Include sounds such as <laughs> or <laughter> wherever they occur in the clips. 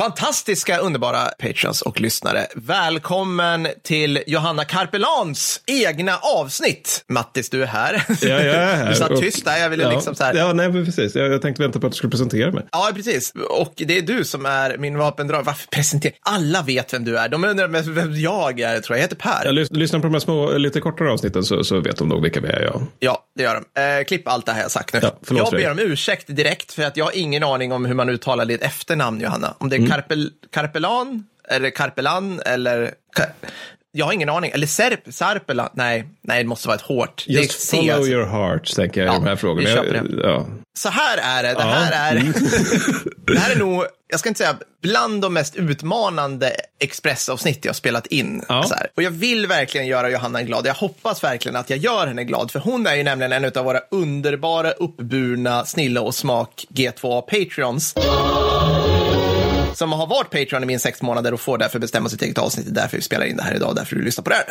Fantastiska, underbara patrons och lyssnare. Välkommen till Johanna Karpelans egna avsnitt. Mattis, du är här. Ja, jag är här. Du satt Och- tyst där, jag ville ja. liksom så här. Ja, nej, precis. Jag, jag tänkte vänta på att du skulle presentera mig. Ja, precis. Och det är du som är min vapendrag. Varför presentera? Alla vet vem du är. De undrar vem jag är, tror jag. Jag heter Per. Jag lys- lyssnar på de här små, lite kortare avsnitten så, så vet de nog vilka vi är, ja. Ja, det gör de. Eh, klipp allt det här jag sagt nu. Ja, förlåt, jag ber om ursäkt direkt för att jag har ingen aning om hur man uttalar ditt efternamn, Johanna. Om det är Karpel, Karpelan, eller Karpelan, eller... Jag har ingen aning. Eller Serp, Sarpelan. Nej, nej, det måste vara ett hårt. det är Just C, follow alltså. your heart, tänker jag i Ja, de här frågorna. vi köper det. Ja. Så här är det. Det Ja. Mm. här är, <laughs> det här är nog, jag ska inte säga bland de mest utmanande Expressavsnitt jag spelat in. Ja. Och jag vill verkligen göra Johanna glad. Jag hoppas verkligen att jag gör henne glad, för hon är ju nämligen en av våra underbara, uppburna, snilla och smak G2 Patreons. Som har varit Patreon i minst sex månader och får därför bestämma sitt eget avsnitt. Det är därför vi spelar in det här idag, därför du lyssnar på det här.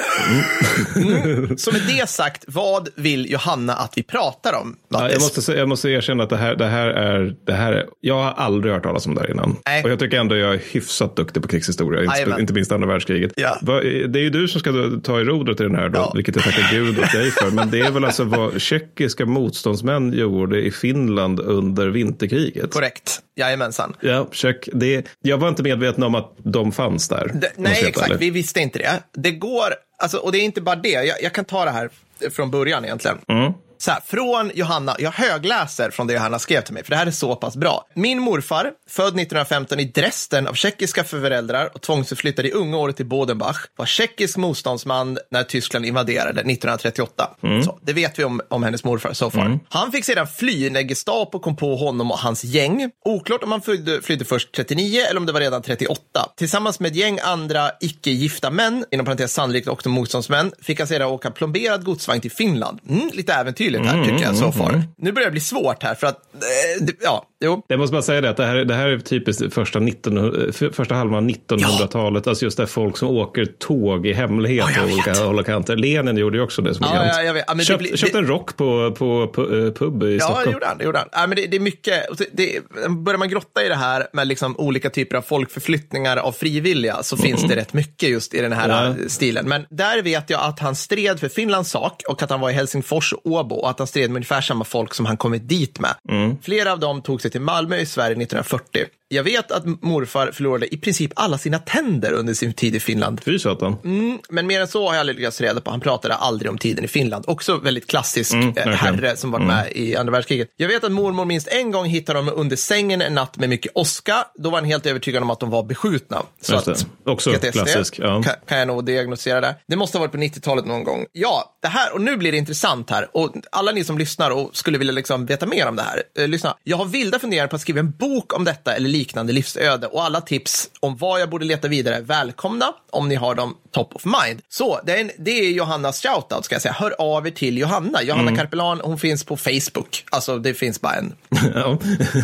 Mm. Så med det sagt, vad vill Johanna att vi pratar om? Ja, jag, måste, jag måste erkänna att det här, det, här är, det här är... Jag har aldrig hört talas om det här innan. Nej. Och jag tycker ändå jag är hyfsat duktig på krigshistoria, inte, inte minst andra världskriget. Ja. Det är ju du som ska ta i rodret i den här, då, Ja. vilket jag tackar gud åt dig för. Men det är väl alltså vad tjeckiska motståndsmän gjorde i Finland under vinterkriget. Korrekt. Jajamensan. Ja, check. Det, jag var inte medveten om att de fanns där. Det, nej, exakt. ärlig. Vi visste inte det. Det går, alltså, och det är inte bara det. Jag, jag kan ta det här från början egentligen. Mm. Så här, från Johanna, jag högläser från det Johanna skrev till mig, för det här är så pass bra. Min morfar, född 1915 i Dresden av tjeckiska föräldrar och tvångsförflyttad i unga år till Bodenbach, var tjeckisk motståndsman när Tyskland invaderade 1938. Mm. Så, det vet vi om, om hennes morfar so far. Han fick sedan fly när Gestapo kom på honom och hans gäng. Oklart om han flydde, flydde först 39 eller om det var redan 38. Tillsammans med ett gäng andra icke-gifta män, inom parentes sannolikt också motståndsmän, fick han sedan åka plomberad godsvagn till Finland. Mm, lite äventyrligt här tycker jag so far. Nu börjar det bli svårt här för att, eh, det, ja, jo. Jag måste bara säga det att det här, det här är typiskt första, 1900, för- första halvan 1900-talet. Alltså just där folk som åker tåg i hemlighet Ja, jag på olika håll och kanter. Lenin gjorde ju också det som Ja, ja, jag vet. Ja, men Köpt, blir- köpte det- en rock på, på, på eh, pub i Ja, Stockholm. det gjorde han. Det gjorde han. Ja, men det, det är mycket, och det, det, börjar man grotta i det här med liksom olika typer av folkförflyttningar av frivilliga så finns det rätt mycket just i den här Ja. eh, stilen. Men där vet jag att han stred för Finlands sak och att han var i Helsingfors och Åbo och att han stred med ungefär samma folk som han kommit dit med. Flera av dem tog sig till Malmö i Sverige 1940. Jag vet att morfar förlorade i princip alla sina tänder under sin tid i Finland. Fy satan. Mm, men mer än så har jag aldrig lyckats reda på. Han pratade aldrig om tiden i Finland. Också väldigt klassisk eh, verkligen. herre som varit med i andra världskriget. Jag vet att mormor minst en gång hittade dem under sängen en natt med mycket åska. Då var han helt övertygad om att de var beskjutna. Så Just att, Också klassisk, ja. kan, kan jag nog diagnosera det. Det måste ha varit på 90-talet någon gång. Ja, det här, och nu blir det intressant här. Och alla ni som lyssnar och skulle vilja liksom veta mer om det här, eh, lyssna. Jag har vilda funderingar på att skriva en bok om detta eller liknande livsöde och alla tips om vad jag borde leta vidare är välkomna om ni har dem top of mind. Så det är, en, det är Johannas shoutout ska jag säga. Hör av er till Johanna. Johanna Karpelan, hon finns på Facebook. Alltså det finns bara en. <laughs>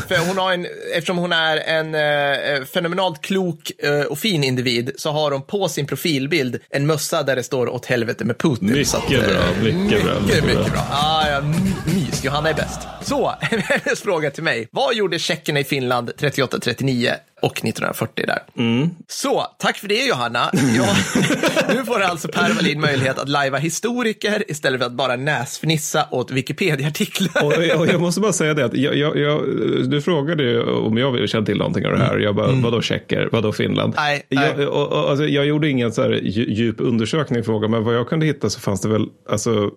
För hon har en, eftersom hon är en eh, fenomenalt klok eh, och fin individ så har hon på sin profilbild en mössa där det står åt helvete med Putin. Mycket Så att, bra, eh, mycket bra, Mycket, mycket mycket bra. bra. Ah, ja, Johanna är bäst. Så, <laughs> hennes fråga till mig. Vad gjorde tjeckerna i Finland 38-39 och 1940 där? Mm. Så, tack för det Johanna. Ja, <laughs> nu får alltså Per Wallin möjlighet att lajva historiker istället för att bara näsfnissa åt Wikipedia-artiklar. Och, och jag måste bara säga det att jag, jag, jag, du frågade ju om jag kände till någonting av det här. Jag bara, vadå tjecker, vadå Finland? Mm. Nej, nej. Jag, och, och, alltså, jag gjorde ingen så här dju- djup undersökning i frågan, men vad jag kunde hitta så fanns det väl, alltså,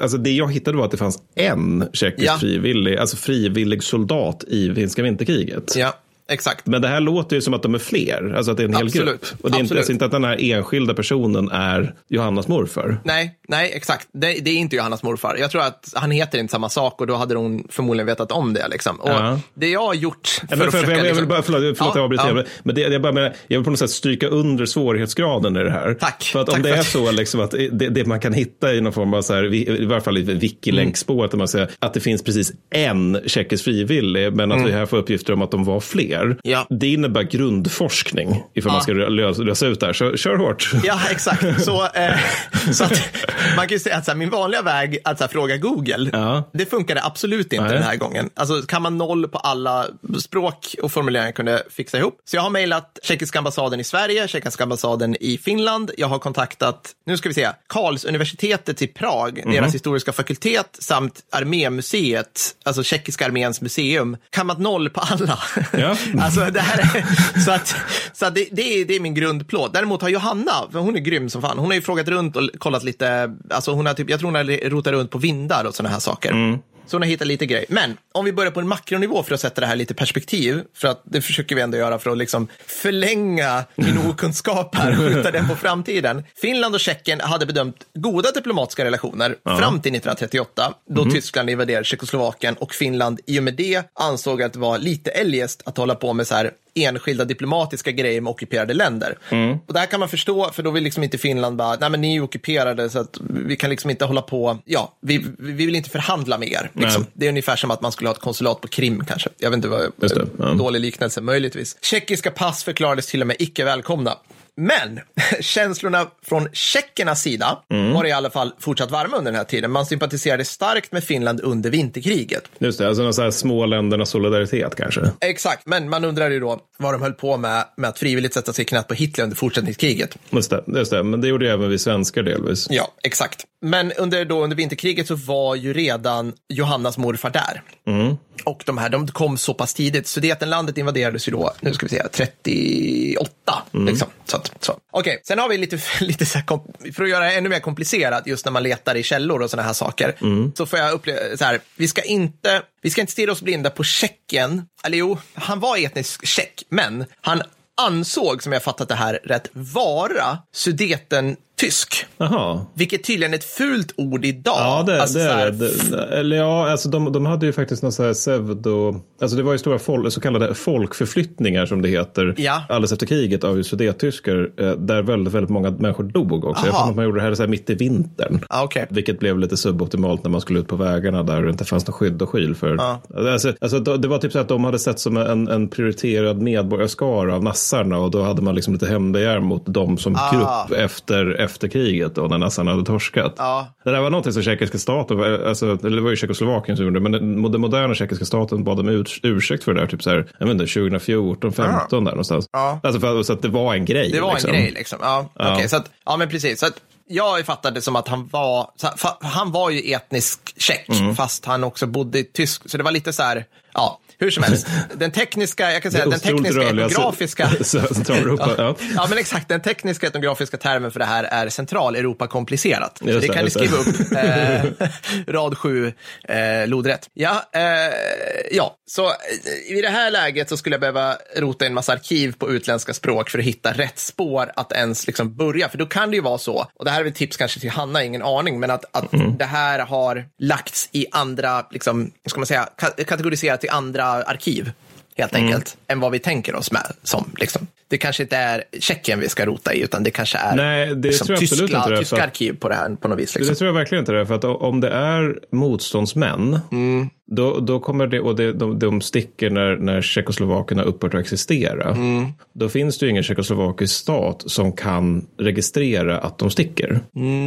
alltså det jag hittade var att det fanns en tjeckisk Ja. frivillig, alltså frivillig soldat i finska vinterkriget. Ja, exakt. Men det här låter ju som att de är fler, alltså att det är en hel Absolut, grupp. Och det är inte, alltså inte att den här enskilda personen är Johannas morfar. Nej, nej, exakt. Det, det är inte Johannas morfar. Jag tror att han heter inte samma sak och då hade hon förmodligen vetat om det. Liksom. Och Ja. Det jag har gjort för, att för, för, försöka... jag, jag vill liksom- bara, förlåt, förlåt Ja, jag avbryter, ja. men det, jag, bara menar, jag vill på något sätt stryka under svårighetsgraden i det här. Tack, För att om tack det är så liksom att det, det man kan hitta i någon form av, så här, i varje fall i wiki-länkspåret, säger att det finns precis en tjeckisk frivillig, men att vi här får uppgifter om att de var fler. Mer. Ja. Det innebär grundforskning ifall man ska lösa, lösa ut det här. Så kör hårt. Ja, exakt. Så, <laughs> eh, så att, man kan ju säga att här, min vanliga väg att här, fråga Google, Ja. det funkade absolut inte Nej. den här gången. Alltså, kan man noll på alla språk och formuleringar kunde fixa ihop. Så jag har mejlat tjeckiska ambassaden i Sverige, tjeckiska ambassaden i Finland. Jag har kontaktat, nu ska vi se, Karlsuniversitetet i Prag, Mhm. deras historiska fakultet samt Armémuseet, alltså tjeckiska arméns museum. Kan man noll på alla? Ja. <laughs> alltså, det här är, så att, så att det, det, är, det är min grundplåt. Däremot har Johanna, för hon är grym som fan, hon har ju frågat runt och kollat lite, alltså hon har typ, jag tror hon har rotat runt på vindar och sådana här saker. Mm. Så hon har hittat lite grejer. Men om vi börjar på en makronivå för att sätta det här lite perspektiv, för att det försöker vi ändå göra för att liksom förlänga min okunskap här och skjuta den på framtiden. Finland och Tjeckien hade bedömt goda diplomatiska relationer fram till 1938, då Tyskland invaderade Tjeckoslovakien och Finland i och med det ansåg att det var lite eljest att hålla på med så här enskilda diplomatiska grejer med ockuperade länder. Och det här kan man förstå, för då vill liksom inte Finland bara, nej men ni är ockuperade så att vi kan liksom inte hålla på, ja, vi, vi vill inte förhandla med er. Liksom. Det är ungefär som att man skulle ha ett konsulat på Krim kanske. Jag vet inte vad, det, ja. dålig liknelse, möjligtvis. Tjeckiska pass förklarades till och med icke välkomna. Men <laughs> känslorna från tjeckernas sida Mm. var i alla fall fortsatt varma under den här tiden. Man sympatiserade starkt med Finland under vinterkriget. Just det, alltså någon här små ländernas solidaritet kanske. Exakt, men man undrar ju då vad de höll på med, med att frivilligt sätta sig i knät på Hitler under fortsättningskriget. Just det, just det, men det gjorde ju även vi svenskar delvis. Ja, exakt. Men under, då, under vinterkriget så var ju redan Johannas morfar där. Och de här, de kom så pass tidigt. Sudetenlandet invaderades ju då, nu ska vi säga, 38. Liksom. Så så. Okej, sen har vi lite, <laughs> lite så här, för att göra det ännu mer komplicerat, just när man letar i källor och sådana här saker, så får jag uppleva så här, vi ska inte, vi ska inte stirra oss blinda på Tjeckien, eller jo, han var etnisk tjeck, men han ansåg, som jag fattat det här rätt, vara sudeten tysk. Jaha. Vilket tydligen är ett fult ord idag. Ja, det, Alltså det är det. Eller ja, alltså de, de hade ju faktiskt någon så här pseudo... Alltså det var ju stora fol, så kallade folkförflyttningar som det heter. Ja. Alldeles efter kriget av sudettyskar. eh, Där väldigt, väldigt många människor dog också. Jag Aha. tror att man gjorde det här så här mitt i vintern. Ja, okej. Vilket blev lite suboptimalt när man skulle ut på vägarna där det inte fanns något skydd och skyl för. Alltså, alltså, då- det var typ så att de hade sett som en, en prioriterad medborgarskara av nassarna och då hade man liksom lite hämndbegär mot dem som Ah. grupp efter, efter kriget då när nassarna hade torskat. Ja. Det där var någonting som tjekiska staten, alltså, eller det var ju Tjeckoslovakien som gjorde det, men den, den moderna tjekiska staten bad om urs, ursäkt för det där, typ så här, jag vet inte, 2014, 15 där någonstans. Ja. Alltså för, så att det var en grej. Det var liksom. en grej liksom. Ja, Ja. okej, så att, ja men precis. Så att jag fattade det som att han var, han var ju etnisk tjeck, Mm. fast han också bodde i tysk. Så det var lite så här, ja, hur som helst. <laughs> Den tekniska, jag kan säga, den tekniska etnografiska... <laughs> Centraleuropa, ja. ja, men exakt. Den tekniska etnografiska termen för det här är Centraleuropa komplicerat. Så Just det kan ni skriva upp. <laughs> Eh, rad 7, eh, lodrätt. Ja, eh, ja, så eh, i det här läget så skulle jag behöva rota i en massa arkiv på utländska språk för att hitta rätt spår att ens liksom börja. För då kan det ju vara så, och det här är väl tips kanske till Hanna, ingen aning, men att, att Mm. det här har lagts i andra, liksom, ska man säga, ka- kategoriserat i andra arkiv. Helt Mm. enkelt, än vad vi tänker oss med. Som, liksom. Det kanske inte är Tjeckien vi ska rota i, utan det kanske är Nej, det liksom, tror jag absolut tyska, inte det tyska arkiv på det här på något vis. Det Liksom. tror jag verkligen inte det. För att om det är motståndsmän, Mm. Då, då kommer det, och det, de, de sticker när, när Tjeckoslovakien har upphört att existera. Mm. Då finns det ju ingen tjeckoslovakisk stat som kan registrera att de sticker.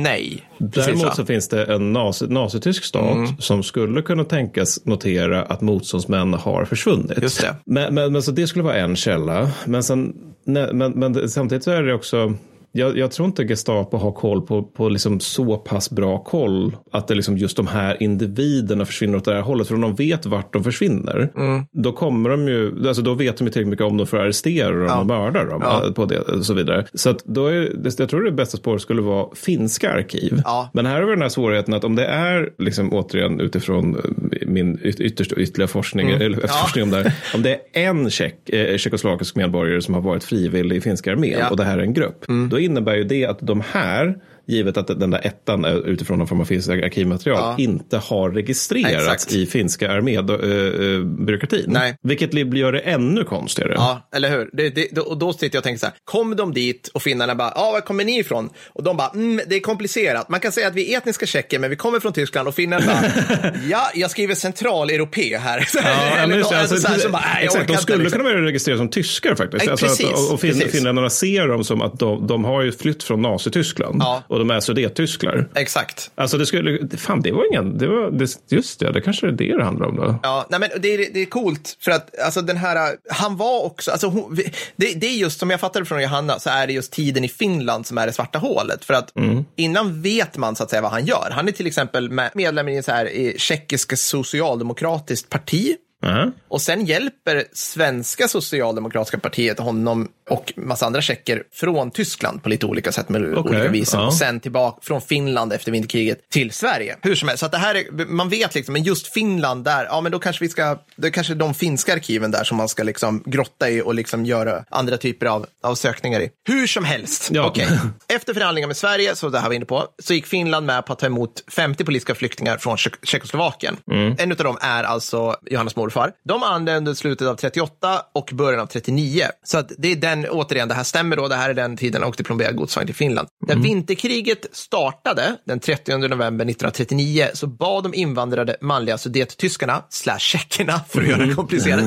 Nej, Däremot va? så finns det en nazi, nazitysk stat Mm. som skulle kunna tänkas notera att motståndsmän har försvunnit. Just det. Men, men, men så det skulle vara en källa. Men, sen, nej, men, men samtidigt så är det också jag, jag tror inte Gestapo har koll på, på liksom så pass bra koll att det liksom just de här individerna försvinner åt det här hållet. För om de vet vart de försvinner, Mm. då kommer de ju, alltså då vet de ju tillräckligt mycket om dem för att arrestera dem och mörda dem Ja. på det och så vidare. Så att då är, jag tror det bästa spåret skulle vara finska arkiv. Ja. Men här har vi den här svårigheten att om det är, liksom återigen utifrån eh, min yt- ytterst ytterligare forskning, eller Mm. Ja. forskning om det här, <laughs> om det är en tjeck, eh, tjeckoslovakisk medborgare som har varit frivillig i finska armén Ja. Mm. och det här är en grupp, då innebär ju det att de här givet att den där ettan utifrån någon form av finskt arkivmaterial Ja. inte har registrerats Exakt. i finska armébyråkratin. Nej. Vilket gör det ännu konstigare. Ja, eller hur? Det, det, och då sitter jag och tänker så här, kom de dit och finnarna bara, ja, var kommer ni ifrån? Och de bara, mm, det är komplicerat. Man kan säga att vi är etniska tjecker, men vi kommer från Tyskland och finnarna bara, <laughs> ja, jag skriver centraleuropé här. <laughs> Ja, eller men just det, nå- alltså, så här, så bara, nej, jag exakt, orkar de skulle liksom. kunna vara registrerade som tyskar faktiskt. Nej, Alltså att- precis, och fin, precis. finländarna ser dem som att de, de har ju flytt från Nazityskland Ja. Och de är sudettysklar. Exakt. Alltså det skulle, fan det var ingen, det var, det, just det, det kanske är det det handlar om då. Ja, nej, men det, är, det är coolt för att alltså, den här, han var också, alltså, hon, det, det är just som jag fattade från Johanna, så är det just tiden i Finland som är det svarta hålet. För att innan vet man så att säga vad han gör. Han är till exempel med, medlem i så här i tjeckiska socialdemokratiskt parti. Aha. Och sen hjälper svenska socialdemokratiska partiet honom och massa andra tjecker från Tyskland på lite olika sätt med olika vis. ja. Och sen tillbaka från Finland efter vinterkriget till Sverige. Hur som helst, så att det här är, man vet liksom, men just Finland där, ja men då kanske vi ska, det är kanske de finska arkiven där som man ska liksom grotta i och liksom göra andra typer av, av sökningar i. Hur som helst, Ja. okej. <laughs> Efter förhandlingar med Sverige, så det här var inne på, så gick Finland med på att ta emot 50 politiska flyktingar från Tjeck- Tjeckoslovakien. En av dem är alltså Johannes morfar. De andra under slutet av 38 och början av 39. Så att det är den, återigen, det här stämmer då, det här är den tiden han åkte plomberad godsvagn till Finland. När vinterkriget startade den 30 november 1939 så bad de invandrade manliga sudettyskarna, slash tjeckerna <laughs> för att göra det komplicerat,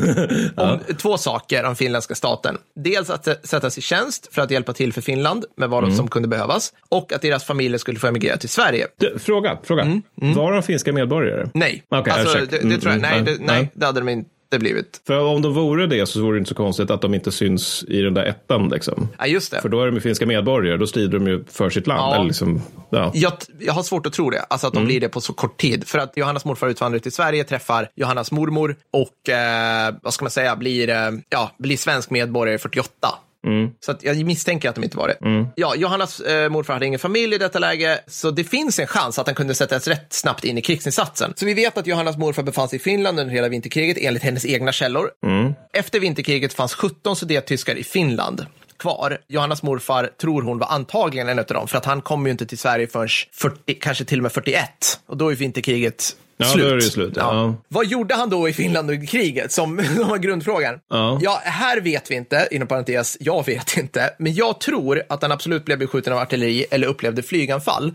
<laughs> om två saker om finländska staten. Dels att sättas i tjänst för att hjälpa till för Finland med vad som kunde behövas och att deras familjer skulle få emigrera till Sverige. Du, fråga, fråga. Var de finska medborgare? Nej, Okej, alltså, det, det tror jag, Mm, nej, mm, det, nej. nej, hade de inte blivit. För om de vore det så vore det inte så konstigt att de inte syns i den där ettan. Liksom. Ja, just det. För då är de ju finska medborgare, då strider de ju för sitt land. Ja. Eller liksom, ja. Jag, jag har svårt att tro det, alltså att Mm. de blir det på så kort tid. För att Johannas morfar utvandrar till Sverige, träffar Johannas mormor och, eh, vad ska man säga, blir, eh, ja, blir svensk medborgare 48. Mm. Så jag misstänker att de inte var det. Ja, Johannas eh, morfar hade ingen familj i detta läge, så det finns en chans att han kunde sättas rätt snabbt in i krigsinsatsen. Så vi vet att Johannas morfar befann sig i Finland under hela vinterkriget, enligt hennes egna källor. Mm. Efter vinterkriget fanns 17 sudettyskar i Finland kvar. Johannas morfar tror hon var antagligen en av dem, för att han kom ju inte till Sverige förrän 40, kanske till och med 41. Och då är vinterkriget Ja, slut. då är det slut, ja. Vad gjorde han då i Finland under kriget, som, <laughs> var grundfrågan? Ja. här vet vi inte, inom parentes, jag vet inte, men jag tror att han absolut blev beskjuten av artilleri eller upplevde flyganfall,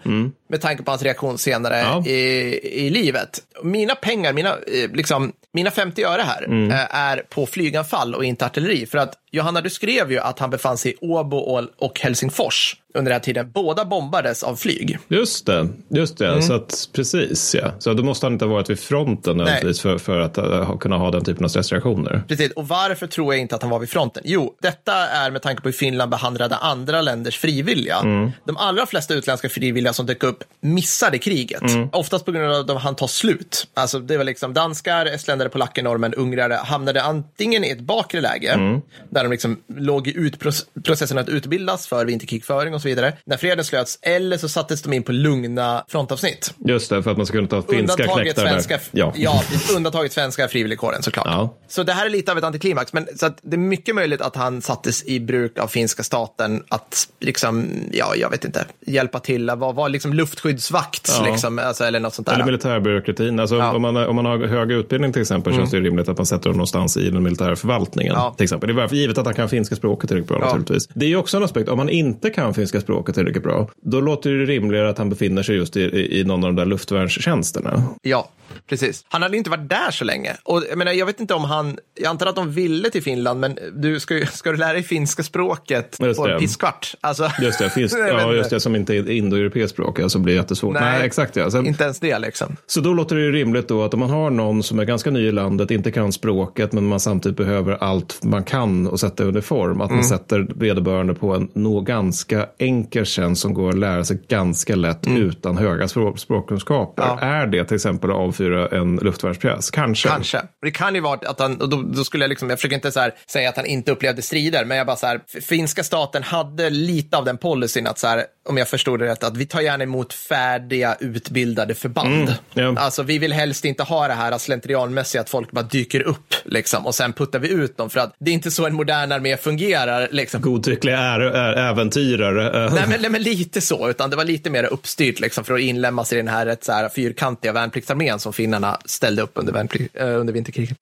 med tanke på hans reaktion senare Mm. Ja. i, i livet. Mina pengar, mina, eh, liksom, mina 50 öre här, Mm. eh, är på flyganfall och inte artilleri. För att Johanna, du skrev ju att han befann sig i Åbo och- Helsingfors under den här tiden. Båda bombades av flyg. Just det, just Mm. det. Så att, precis ja. Så då måste han inte ha varit vid fronten nödvändigtvis för, för att uh, kunna ha den typen av stressreaktioner. Precis, och varför tror jag inte att han var vid fronten? Jo, detta är med tanke på hur Finland behandlade andra länders frivilliga. De allra flesta utländska frivilliga som dök upp missade kriget. Oftast på grund av att han tar slut. Alltså det var liksom danskar, estländare, polacker, norrmän, ungrare hamnade antingen i ett bakre läge, där de liksom låg i utprocessen att utbildas för vinterkrigföring och så vidare, när freden slöts, eller så sattes de in på lugna frontavsnitt. Just det, för att man ska kunna ta finska Undantaget svenska. Ja. ja, undantaget svenska frivilligkåren såklart. Ja. Så det här är lite av ett antiklimax, men så att det är mycket möjligt att han sattes i bruk av finska staten att liksom, ja, jag vet inte, hjälpa till, att vara, vara liksom luftskyddsvakt, Ja. liksom, alltså, eller något sånt där. Eller militärbyråkratin. Alltså, om, man, om man har hög utbildning till exempel känns det rimligt att man sätter dem någonstans i den militära förvaltningen. Till exempel. Det är bara för givet att han kan finska språket tillräckligt bra Ja. naturligtvis. Det är ju också en aspekt, om han inte kan finska språket tillräckligt bra, då låter det rimligare att han befinner sig just i, i, någon av de där luftvärnstjänsterna. Ja, precis. Han hade inte varit där så länge. Och jag, menar, jag vet inte om han, jag antar att de ville till Finland, men du ska, ska du lära dig finska språket Just på det. en pisskvart? Alltså, Just det, <laughs> vet ja, just det som inte är indoeuropeiskt språk, alltså blir jättesvårt. Nej, Nej. exakt ja. Sen, Inte ens det liksom. Så då låter det ju rimligt då att om man har någon som är ganska ny i landet, inte kan språket, men man samtidigt behöver allt man kan och sätta i uniform, att man sätter vederbörande på en nog ganska enkel tjänst som går att lära sig ganska lätt utan höga språk, språkkunskaper. Ja. Är det till exempel att avfyra en luftvärnspjäs? Kanske. Kanske. Det kan ju vara att han, och då, då skulle jag liksom, jag försöker inte så här säga att han inte upplevde strider, men jag bara så här, finska staten hade lite av den policyn att så här, om jag förstod det rätt, att vi tar gärna emot färdiga utbildade förband. ja. Alltså vi vill helst inte ha det här slentrianmässiga att folk bara dyker upp liksom och sen puttar vi ut dem för att det är inte så en modern armé fungerar. Liksom. Godtyckliga är, är, äventyrare. Nej men, nej, men lite så, utan det var lite mer uppstyrt liksom, för att inlämnas i den här rätt så här, fyrkantiga värnpliktsarmén som finnarna ställde upp under, äh, under vinterkriget.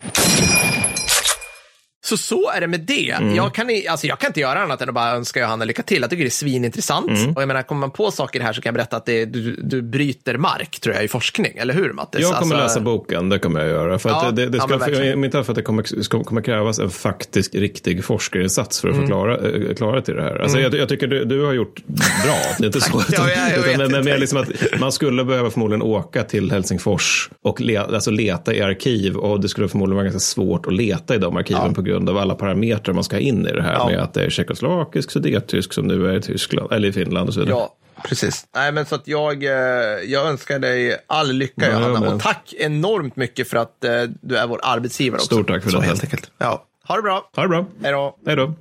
Så så är det med det. Mm. Jag, kan, alltså, jag kan inte göra annat än att bara önska Johanna lycka till. Jag tycker det är svinintressant. Mm. Och jag menar, kommer man på saker här så kan jag berätta att det, du, du bryter mark, tror jag, i forskning. Eller hur, Mattis? Jag kommer alltså... läsa boken, det kommer jag göra. För ja, det, det ska, ja, för, inte för att det kommer, kommer krävas en faktisk, riktig forskarinsats för att mm. förklara äh, klara till det här. Alltså, mm. jag, jag, tycker du, du har gjort bra. <laughs> Det är inte så. ja, jag, utan, men, men liksom att man skulle behöva förmodligen åka till Helsingfors och le, alltså leta i arkiv. Och det skulle förmodligen vara ganska svårt att leta i de arkiven på grund grund av alla parametrar man ska ha in i det här ja. med att det är tjeckoslovakisk, sudettysk som nu är i Tyskland eller i Finland och så vidare. Ja, precis. Nej, men så att jag, eh, jag önskar dig all lycka, ja, Johanna. Men... Och tack enormt mycket för att eh, du är vår arbetsgivare också. Stort tack för så det. Helt enkelt. Ja. Ha det bra. Ha det bra. Hej då. Hej då.